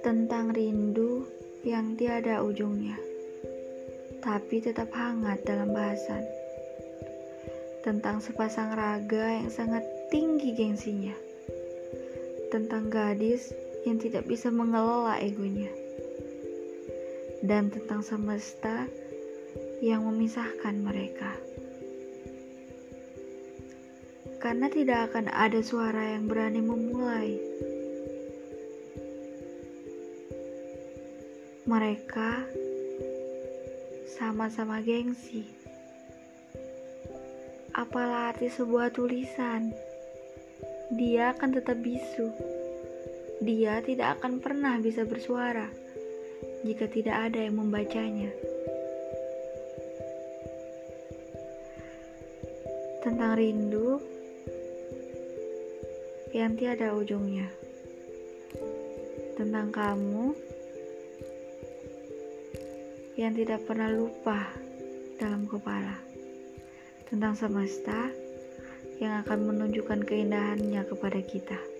tentang rindu yang tiada ujungnya, tapi tetap hangat dalam bahasan. Tentang sepasang raga yang sangat tinggi gengsinya. Tentang gadis yang tidak bisa mengelola egonya. Dan tentang semesta yang memisahkan mereka. Karena tidak akan ada suara yang berani memulai Mereka sama-sama gengsi. Apalah arti sebuah tulisan? Dia akan tetap bisu. Dia tidak akan pernah bisa bersuara jika tidak ada yang membacanya. Tentang rindu yang tiada ujungnya. Tentang kamu yang tidak pernah lupa dalam kepala tentang semesta yang akan menunjukkan keindahannya kepada kita.